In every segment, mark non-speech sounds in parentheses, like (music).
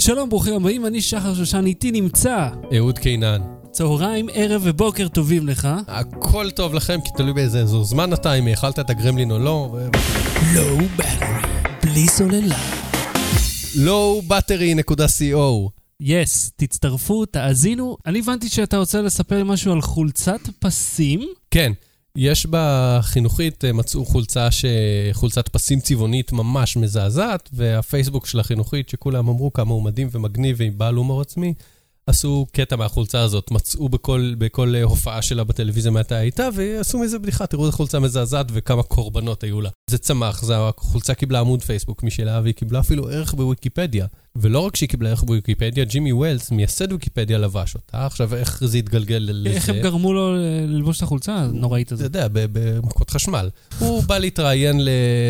שלום, ברוכים הבאים, אני שחר שושן, איתי נמצא. אהוד קינן. צהריים, ערב ובוקר טובים לך. הכל טוב לכם, כי תלוי באיזה אזור זמן אתה, אם האכלת את הגרמלין או לא. לואו בטרי, בלי סוללה. lowbattery.co יס, תצטרפו, תאזינו. אני הבנתי שאתה רוצה לספר לי משהו על חולצת פסים. כן, יש בחינוכית, אה, מצאו חולצה ש... חולצת פסים צבעונית ממש מזעזעת, והפייסבוק של החינוכית, שכולם אמרו כמה הוא מדהים ומגניב ועם בעל הומור עצמי, עשו קטע מהחולצה הזאת, מצאו בכל, בכל אה, הופעה שלה בטלוויזיה מתי הייתה, ועשו מזה בדיחה, תראו איזה חולצה מזעזעת וכמה קורבנות היו לה. זה צמח, זה החולצה קיבלה עמוד פייסבוק משלה, והיא קיבלה אפילו ערך בוויקיפדיה. ולא רק שהיא קיבלה ערך בוויקיפדיה, ג'ימי ווילס, מייסד ויקיפדיה, לבש אותה. עכשיו, איך זה התגלגל לזה? איך הם גרמו לו ללבוש את החולצה הנוראית אתה הזאת? יודע, ב- במכות חשמל. הוא בא להתראיין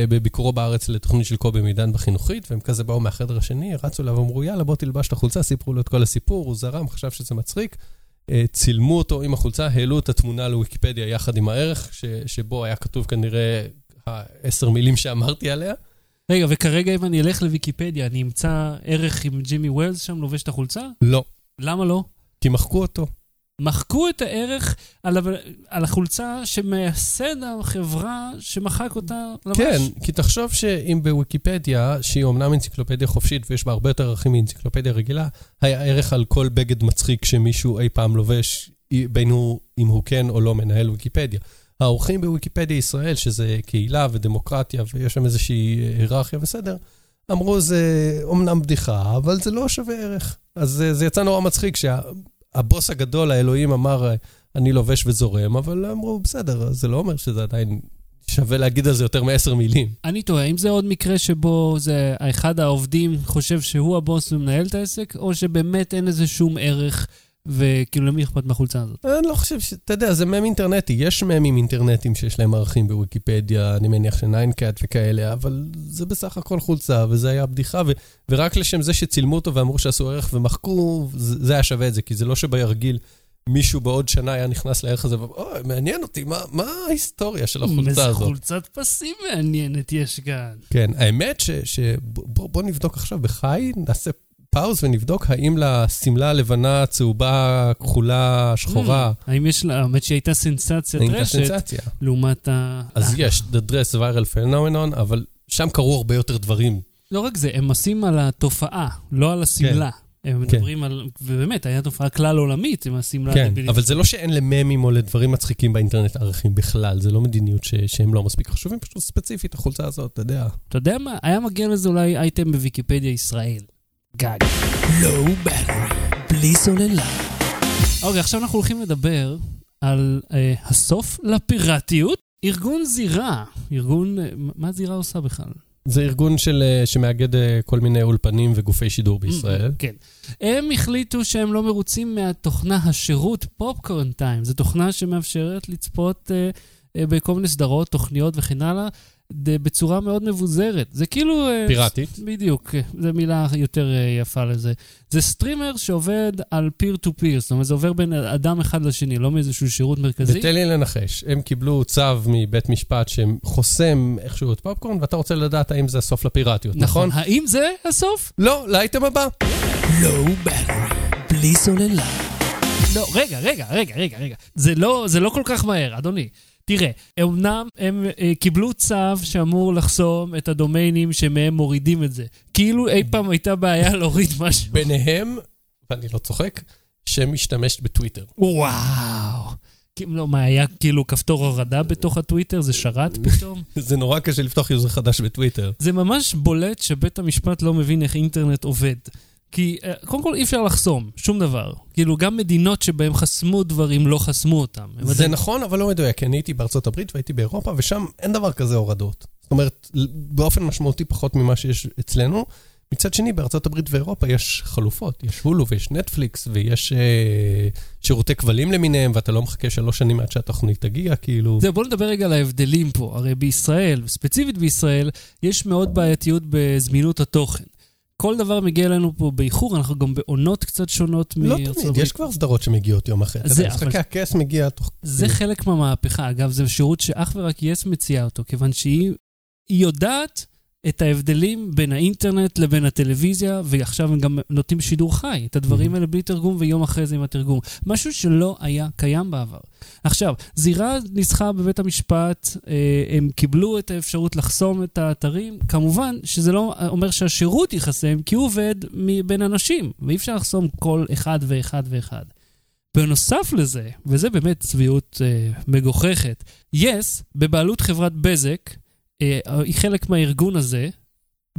בביקורו בארץ לתוכנית של קובי מידן בחינוכית, והם כזה באו מהחדר השני, רצו אליו ואמרו, יאללה, בוא תלבש את החולצה, סיפרו לו את כל הסיפור, הוא זרם, חשב שזה מצחיק. אה, צילמו אותו עם החולצה, העלו את התמונה לוויקיפדיה יחד עם הערך, ש- שבו היה כתוב כנראה העשר מילים שאמרתי עליה. רגע, וכרגע אם אני אלך לוויקיפדיה, אני אמצא ערך עם ג'ימי ווילס שם לובש את החולצה? לא, למה לא? כי מחקו אותו. מחקו את הערך על, ה- על החולצה שמייסד החברה שמחק אותה לבש. כן, כי תחשוב שאם בוויקיפדיה, שהיא אומנם אנציקלופדיה חופשית ויש בה הרבה יותר ערכים מאנציקלופדיה רגילה, היה ערך על כל בגד מצחיק שמישהו אי פעם לובש, בין הוא, אם הוא כן או לא מנהל ויקיפדיה. האורחים בוויקיפדיה ישראל, שזה קהילה ודמוקרטיה ויש שם איזושהי היררכיה וסדר, אמרו זה אומנם בדיחה, אבל זה לא שווה ערך. אז זה, זה יצא נורא מצחיק שהבוס הגדול, האלוהים, אמר, אני לובש וזורם, אבל אמרו, בסדר, זה לא אומר שזה עדיין שווה להגיד על זה יותר מעשר מילים. אני תוהה, האם זה עוד מקרה שבו זה אחד העובדים חושב שהוא הבוס ומנהל את העסק, או שבאמת אין לזה שום ערך, וכאילו למי אכפת מהחולצה הזאת? אני לא חושב ש... אתה יודע, זה מם אינטרנטי. יש ממים אינטרנטיים שיש להם ערכים בוויקיפדיה, אני מניח שניינקאט וכאלה, אבל זה בסך הכל חולצה, וזה היה בדיחה, ו... ורק לשם זה שצילמו אותו ואמרו שעשו ערך ומחקו, זה, זה היה שווה את זה, כי זה לא שבירגיל מישהו בעוד שנה היה נכנס לערך הזה, ואומר, אוי, מעניין אותי, מה, מה ההיסטוריה של החולצה איזה הזאת? חולצת פסים מעניינת יש כאן. כן, האמת ש... ש... בוא, בוא נבדוק עכשיו בחי, נעשה פאוז ונבדוק האם לשמלה הלבנה, צהובה, כחולה, שחורה, Mm, האם יש לה, האמת שהיא הייתה סנסציית האם הייתה רשת, סנסציה. לעומת ה... אז יש, The Dress Viral Phenomenon, אבל שם קרו הרבה יותר דברים. לא רק זה, הם עושים על התופעה, לא על השמלה. הם כן. מדברים על... ובאמת, הייתה תופעה כלל עולמית עם השמלה. כן. אבל זה לא שאין לממים או לדברים מצחיקים באינטרנט ערכים בכלל, זה לא מדיניות ש- שהם לא מספיק חשובים, פשוט ספציפית החולצה הזאת, אתה יודע. אתה יודע מה? היה מגיע לזה אולי אייטם בוויקיפדיה ישראל. גג. לואו בטרי, בלי סוללה. אוקיי, עכשיו אנחנו הולכים לדבר על אה, הסוף לפיראטיות. ארגון זירה, ארגון... אה, מה זירה עושה בכלל? זה ארגון של, אה, שמאגד כל מיני אולפנים וגופי שידור בישראל. כן. הם החליטו שהם לא מרוצים מהתוכנה השירות פופקורן טיים. זו תוכנה שמאפשרת לצפות אה, אה, בכל מיני סדרות, תוכניות וכן הלאה, בצורה מאוד מבוזרת. זה כאילו... אה, פיראטית. בדיוק, זו מילה יותר אה, יפה לזה. זה streamer שעובד על peer to peer, זאת אומרת, זה עובר בין אדם אחד לשני, לא מאיזשהו שירות מרכזי. ותן לי לנחש, הם קיבלו צו מבית משפט שחוסם איכשהו את פופקורן, ואתה רוצה לדעת האם זה הסוף לפיראטיות, נכון? האם זה הסוף? לא, לאייטם הבא. לואו בטרי, בלי סוללה. לא, רגע, רגע, רגע, רגע, רגע. זה לא, זה לא כל כך מהר, אדוני. תראה, אמנם הם אה, קיבלו צו שאמור לחסום את הדומיינים שמהם מורידים את זה. כאילו אי פעם הייתה בעיה להוריד משהו. ביניהם, ואני לא צוחק, שמשתמשת בטוויטר. וואו. לא, מה, היה כאילו כפתור הורדה בתוך הטוויטר? זה שרת פתאום? (laughs) זה נורא קשה לפתוח יוזר חדש בטוויטר. זה ממש בולט שבית המשפט לא מבין איך אינטרנט עובד. כי אה, קודם כל אי אפשר לחסום שום דבר. כאילו, גם מדינות שבהן חסמו דברים, לא חסמו אותם. זה עדיין- נכון, אבל לא מדויק, כי אני הייתי בארצות הברית והייתי באירופה, ושם אין דבר כזה הורדות. זאת אומרת, באופן משמעותי פחות ממה שיש אצלנו. מצד שני, בארצות הברית ואירופה יש חלופות. יש הולו ויש נטפליקס ויש אה, שירותי כבלים למיניהם, ואתה לא מחכה שלוש שנים עד שהתוכנית תגיע, כאילו... זהו, בואו נדבר רגע על ההבדלים פה. הרי בישראל, ספציפית בישראל, יש מאוד בעייתיות בזמינות התוכן. כל דבר מגיע אלינו פה באיחור, אנחנו גם בעונות קצת שונות לא מארצות תמיד, הברית. יש כבר סדרות שמגיעות יום אחרי. זה, יודע, אבל- משחקי הכס מגיע תוך... זה חלק מהמהפכה. אגב, זה שירות שאך ורק יס מציעה אותו, כיוון שהיא היא יודעת את ההבדלים בין האינטרנט לבין הטלוויזיה, ועכשיו הם גם נותנים שידור חי, את הדברים האלה בלי תרגום ויום אחרי זה עם התרגום. משהו שלא היה קיים בעבר. עכשיו, זירה ניסחה בבית המשפט, אה, הם קיבלו את האפשרות לחסום את האתרים. כמובן שזה לא אומר שהשירות ייחסם, כי הוא עובד בין אנשים, ואי אפשר לחסום כל אחד ואחד ואחד. בנוסף לזה, וזה באמת צביעות אה, מגוחכת, יס, yes, בבעלות חברת בזק, היא חלק מהארגון הזה,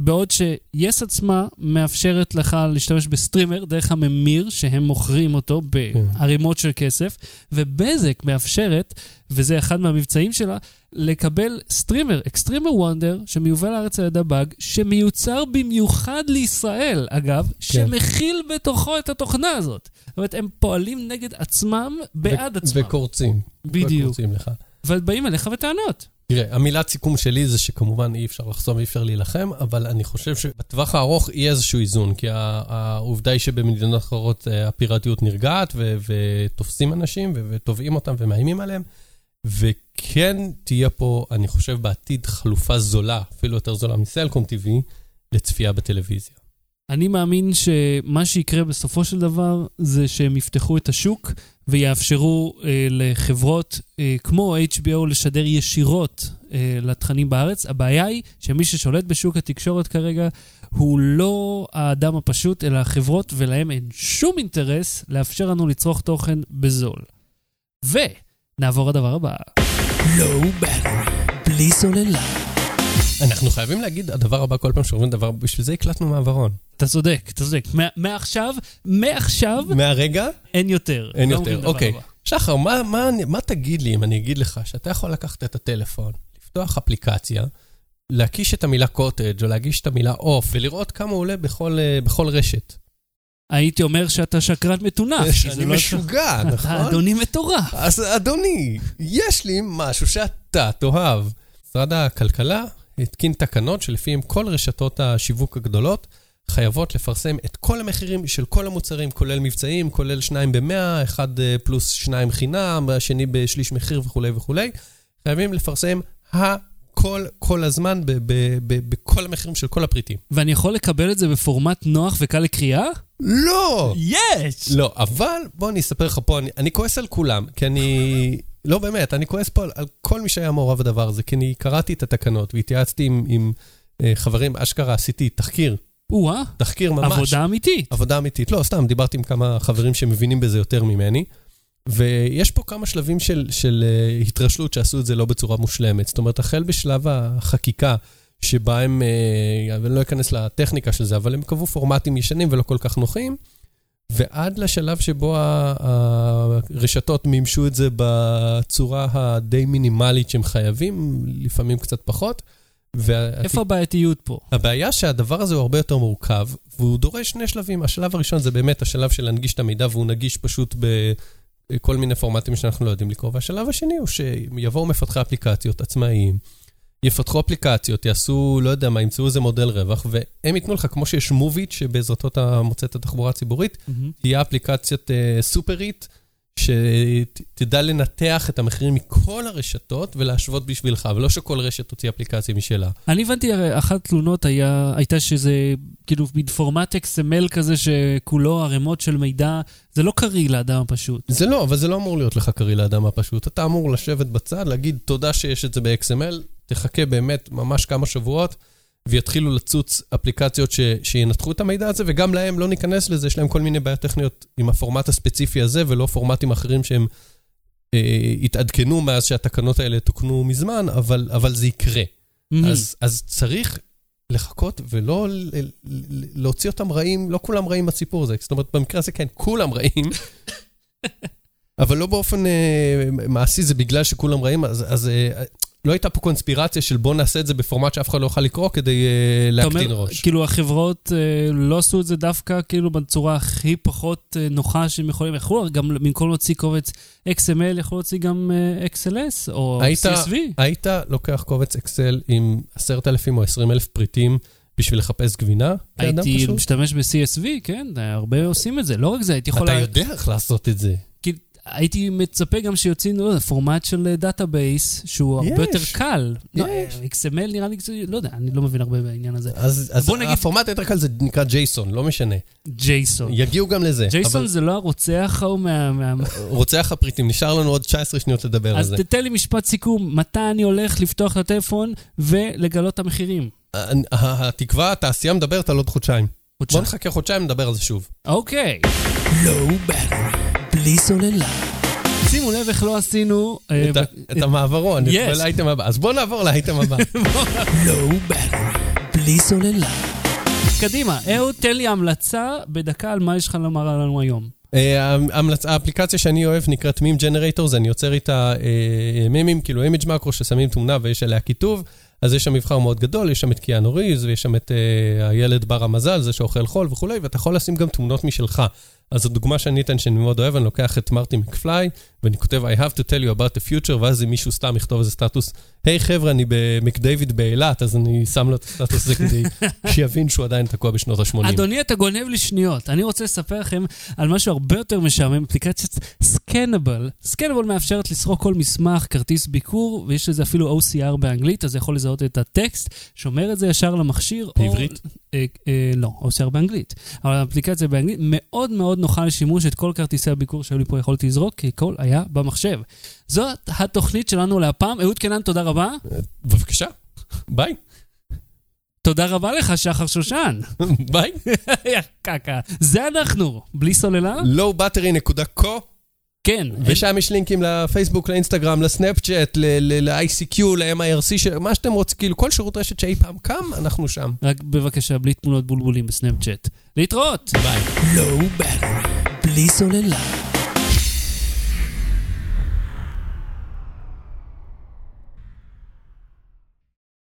בעוד ש-yes עצמה מאפשרת לך להשתמש בסטרימר דרך הממיר שהם מוכרים אותו בערימות של כסף, ובזק מאפשרת, וזה אחד מהמבצעים שלה, לקבל סטרימר, Xtreamer Wonder, שמיובא לארץ על ידי הבאג, שמיוצר במיוחד לישראל, אגב, כן. שמכיל בתוכו את התוכנה הזאת. זאת אומרת, הם פועלים נגד עצמם, בעד עצמם. וקורצים. בדיוק. וקורצים לך. ובאים אליך בטענות. תראה, המילת סיכום שלי זה שכמובן אי אפשר לחסום ואי אפשר להילחם, אבל אני חושב שבטווח הארוך יהיה איזשהו איזון, כי העובדה היא שבמדינות אחרות אה, הפיראטיות נרגעת ותופסים אנשים ותובעים אותם ומאיימים עליהם, וכן תהיה פה, אני חושב, בעתיד חלופה זולה, אפילו יותר זולה מסלקום TV, לצפייה בטלוויזיה. אני מאמין שמה שיקרה בסופו של דבר זה שהם יפתחו את השוק ויאפשרו אה, לחברות אה, כמו HBO לשדר ישירות אה, לתכנים בארץ. הבעיה היא שמי ששולט בשוק התקשורת כרגע הוא לא האדם הפשוט, אלא החברות, ולהם אין שום אינטרס לאפשר לנו לצרוך תוכן בזול. ונעבור לדבר הבא. לואו בטרי, בלי סוללה. אנחנו חייבים להגיד הדבר הבא כל פעם שאומרים דבר, בשביל זה הקלטנו מעברון. אתה צודק, אתה צודק. מעכשיו, מעכשיו... מהרגע? אין יותר. אין יותר, אוקיי. שחר, מה, מה, מה תגיד לי אם אני אגיד לך שאתה יכול לקחת את הטלפון, לפתוח אפליקציה, להקיש את המילה קוטג' או להגיש את המילה עוף, ולראות כמה הוא עולה בכל, אה, בכל רשת? הייתי אומר שאתה שקרן מטונף. שאני לא משוגע, נכון? אתה אדוני מטורף. אז אדוני, יש לי משהו שאתה תאהב. משרד הכלכלה התקין תקנות שלפיהם כל רשתות השיווק הגדולות חייבות לפרסם את כל המחירים של כל המוצרים, כולל מבצעים, כולל שניים במאה, אחד אה, פלוס שניים חינם, השני בשליש מחיר וכולי וכולי. חייבים לפרסם הכל, כל הזמן, בכל המחירים של כל הפריטים. ואני יכול לקבל את זה בפורמט נוח וקל לקריאה? לא! יש! לא, אבל בוא אני אספר לך פה, אני, אני כועס על כולם, כי אני... לא, באמת, אני כועס פה על, על כל מי שהיה מעורב בדבר הזה, כי אני קראתי את התקנות והתייעצתי עם, עם אה, חברים, אשכרה עשיתי תחקיר. או-אה. תחקיר ממש. עבודה אמיתית. עבודה אמיתית. לא, סתם, דיברתי עם כמה חברים שמבינים בזה יותר ממני. ויש פה כמה שלבים של, של uh, התרשלות שעשו את זה לא בצורה מושלמת. זאת אומרת, החל בשלב החקיקה, שבה הם, uh, ואני לא אכנס לטכניקה של זה, אבל הם קבעו פורמטים ישנים ולא כל כך נוחים. ועד לשלב שבו הרשתות מימשו את זה בצורה הדי מינימלית שהם חייבים, לפעמים קצת פחות. איפה הבעייתיות פה? הבעיה שהדבר הזה הוא הרבה יותר מורכב, והוא דורש שני שלבים. השלב הראשון זה באמת השלב של להנגיש את המידע, והוא נגיש פשוט בכל מיני פורמטים שאנחנו לא יודעים לקרוא. והשלב השני הוא שיבואו מפתחי אפליקציות עצמאיים, יפתחו אפליקציות, יעשו, לא יודע מה, ימצאו איזה מודל רווח, והם ייתנו לך, כמו שיש מוביט, שבעזרתו אתה מוצא את התחבורה הציבורית, תהיה אפליקציית uh, סופרית, שתדע לנתח את המחירים מכל הרשתות ולהשוות בשבילך, ולא שכל רשת תוציא אפליקציה משלה. אני הבנתי, הרי אחת התלונות היה, הייתה שזה כאילו מין פורמט XML כזה שכולו ערימות של מידע, זה לא קריא לאדם הפשוט. זה לא, אבל זה לא אמור להיות לך קריא לאדם הפשוט. אתה אמור לשבת בצד, להגיד תודה שיש את זה ב-XML, תחכה באמת ממש כמה שבועות, ויתחילו לצוץ אפליקציות ש, שינתחו את המידע הזה, וגם להם לא ניכנס לזה, יש להם כל מיני בעיות טכניות עם הפורמט הספציפי הזה, ולא פורמטים אחרים שהם אה, התעדכנו מאז שהתקנות האלה תוקנו מזמן, אבל, אבל זה יקרה. Mm-hmm. אז, אז צריך לחכות ולא להוציא אותם רעים, לא כולם רעים בסיפור הזה. זאת אומרת, במקרה הזה כן, כולם רעים. (laughs) אבל לא באופן אה, מעשי, זה בגלל שכולם רעים, אז, אז אה, לא הייתה פה קונספירציה של בוא נעשה את זה בפורמט שאף אחד לא יוכל לקרוא כדי uh, להקטין ראש. כאילו החברות uh, לא עשו את זה דווקא כאילו בצורה הכי פחות uh, נוחה שהם יכולים, יכלו גם במקום להוציא קובץ XML, יכלו להוציא גם uh, XLS או היית, CSV. היית לוקח קובץ Excel עם 10,000 או 20,000 פריטים בשביל לחפש גבינה? הייתי משתמש ב-CSV, כן, הרבה עושים את זה. לא רק זה, הייתי יכול... אתה יודע איך לעשות את זה. הייתי מצפה גם שיוצאים, לא יודע, פורמט של database, שהוא הרבה. יותר קל. לא, יש. XML נראה לי, קצת- לא יודע, אני לא מבין הרבה בעניין הזה. אז, אז בוא נגיד- הפורמט יותר קל זה נקרא JSON, לא משנה. JSON. יגיעו גם לזה. JSON אבל זה לא הרוצח ההוא מה... מה- רוצח הפריטים, נשאר לנו עוד 19 שניות לדבר על אז זה. תתן לי משפט סיכום, מתי אני הולך לפתוח את הטלפון ולגלות את המחירים? ה- ה- התקווה, התעשייה מדברת על עוד חודשיים. בוא חודשיים. נחכה חודשיים, נדבר על זה שוב. אוקיי. בטרי, בלי סוללה. שימו לב איך לא עשינו... אה, את המעברון. את לאייטם הבא. אז בוא נעבור לאייטם הבא. (laughs) לואו בטרי, בלי סוללה. קדימה, אהוד, תן לי המלצה בדקה על מה יש לך לומר לנו היום. אה, האפליקציה שאני אוהב נקראת Meme Generators, אני יוצר איתה אה, מימים, כאילו image macro ששמים תמונה ויש עליה כיתוב, אז יש שם מבחר מאוד גדול, יש שם את קיאנו ריז ויש שם את אה, הילד בר המזל, זה שאוכל חול וכולי, ואתה יכול לשים גם תמונות משלך. אז הדוגמה שאני אתן שאני מאוד אוהב, אני לוקח את מרטי מקפליי, ואני כותב I have to tell you about the future, ואז אם מישהו סתם יכתוב איזה סטטוס, היי hey, חבר'ה, אני במקדייוויד באילת, אז אני שם לו את הסטטוס הזה כדי (laughs) שיבין שהוא עדיין תקוע בשנות ה-80. אדוני, אתה גונב לי שניות. אני רוצה לספר לכם על משהו הרבה יותר משעמם, אפליקציית סקנבל. סקנבל מאפשרת לסרוק כל מסמך, כרטיס ביקור, ויש לזה אפילו OCR באנגלית, אז זה יכול לזהות את הטקסט, שומר את זה ישר למכשיר. או- בעברית? אה, אה, לא, OCR באנגלית. אבל האפליקציה באנגלית מאוד מאוד נוחה לשימוש, את כל כרטיסי הביקור שהיו לי פה יכולתי לזרוק, כי הכל היה במחשב. זאת התוכנית שלנו להפעם. אהוד קנן, תודה רבה. בבקשה, ביי. תודה רבה לך, שחר שושן. (laughs) ביי. (laughs) יא קקה. זה אנחנו, בלי סוללה? lowbattery.co כן. ושם יש לינקים לפייסבוק, לאינסטגרם, לסנאפצ'אט, ל-ICQ, ל-MIRC, ש- מה שאתם רוצים, כאילו כל שירות רשת שאי פעם קם, אנחנו שם. רק בבקשה, בלי תמונות בולבולים בסנאפצ'אט. להתראות! ביי. Low Battery, בלי סוללה.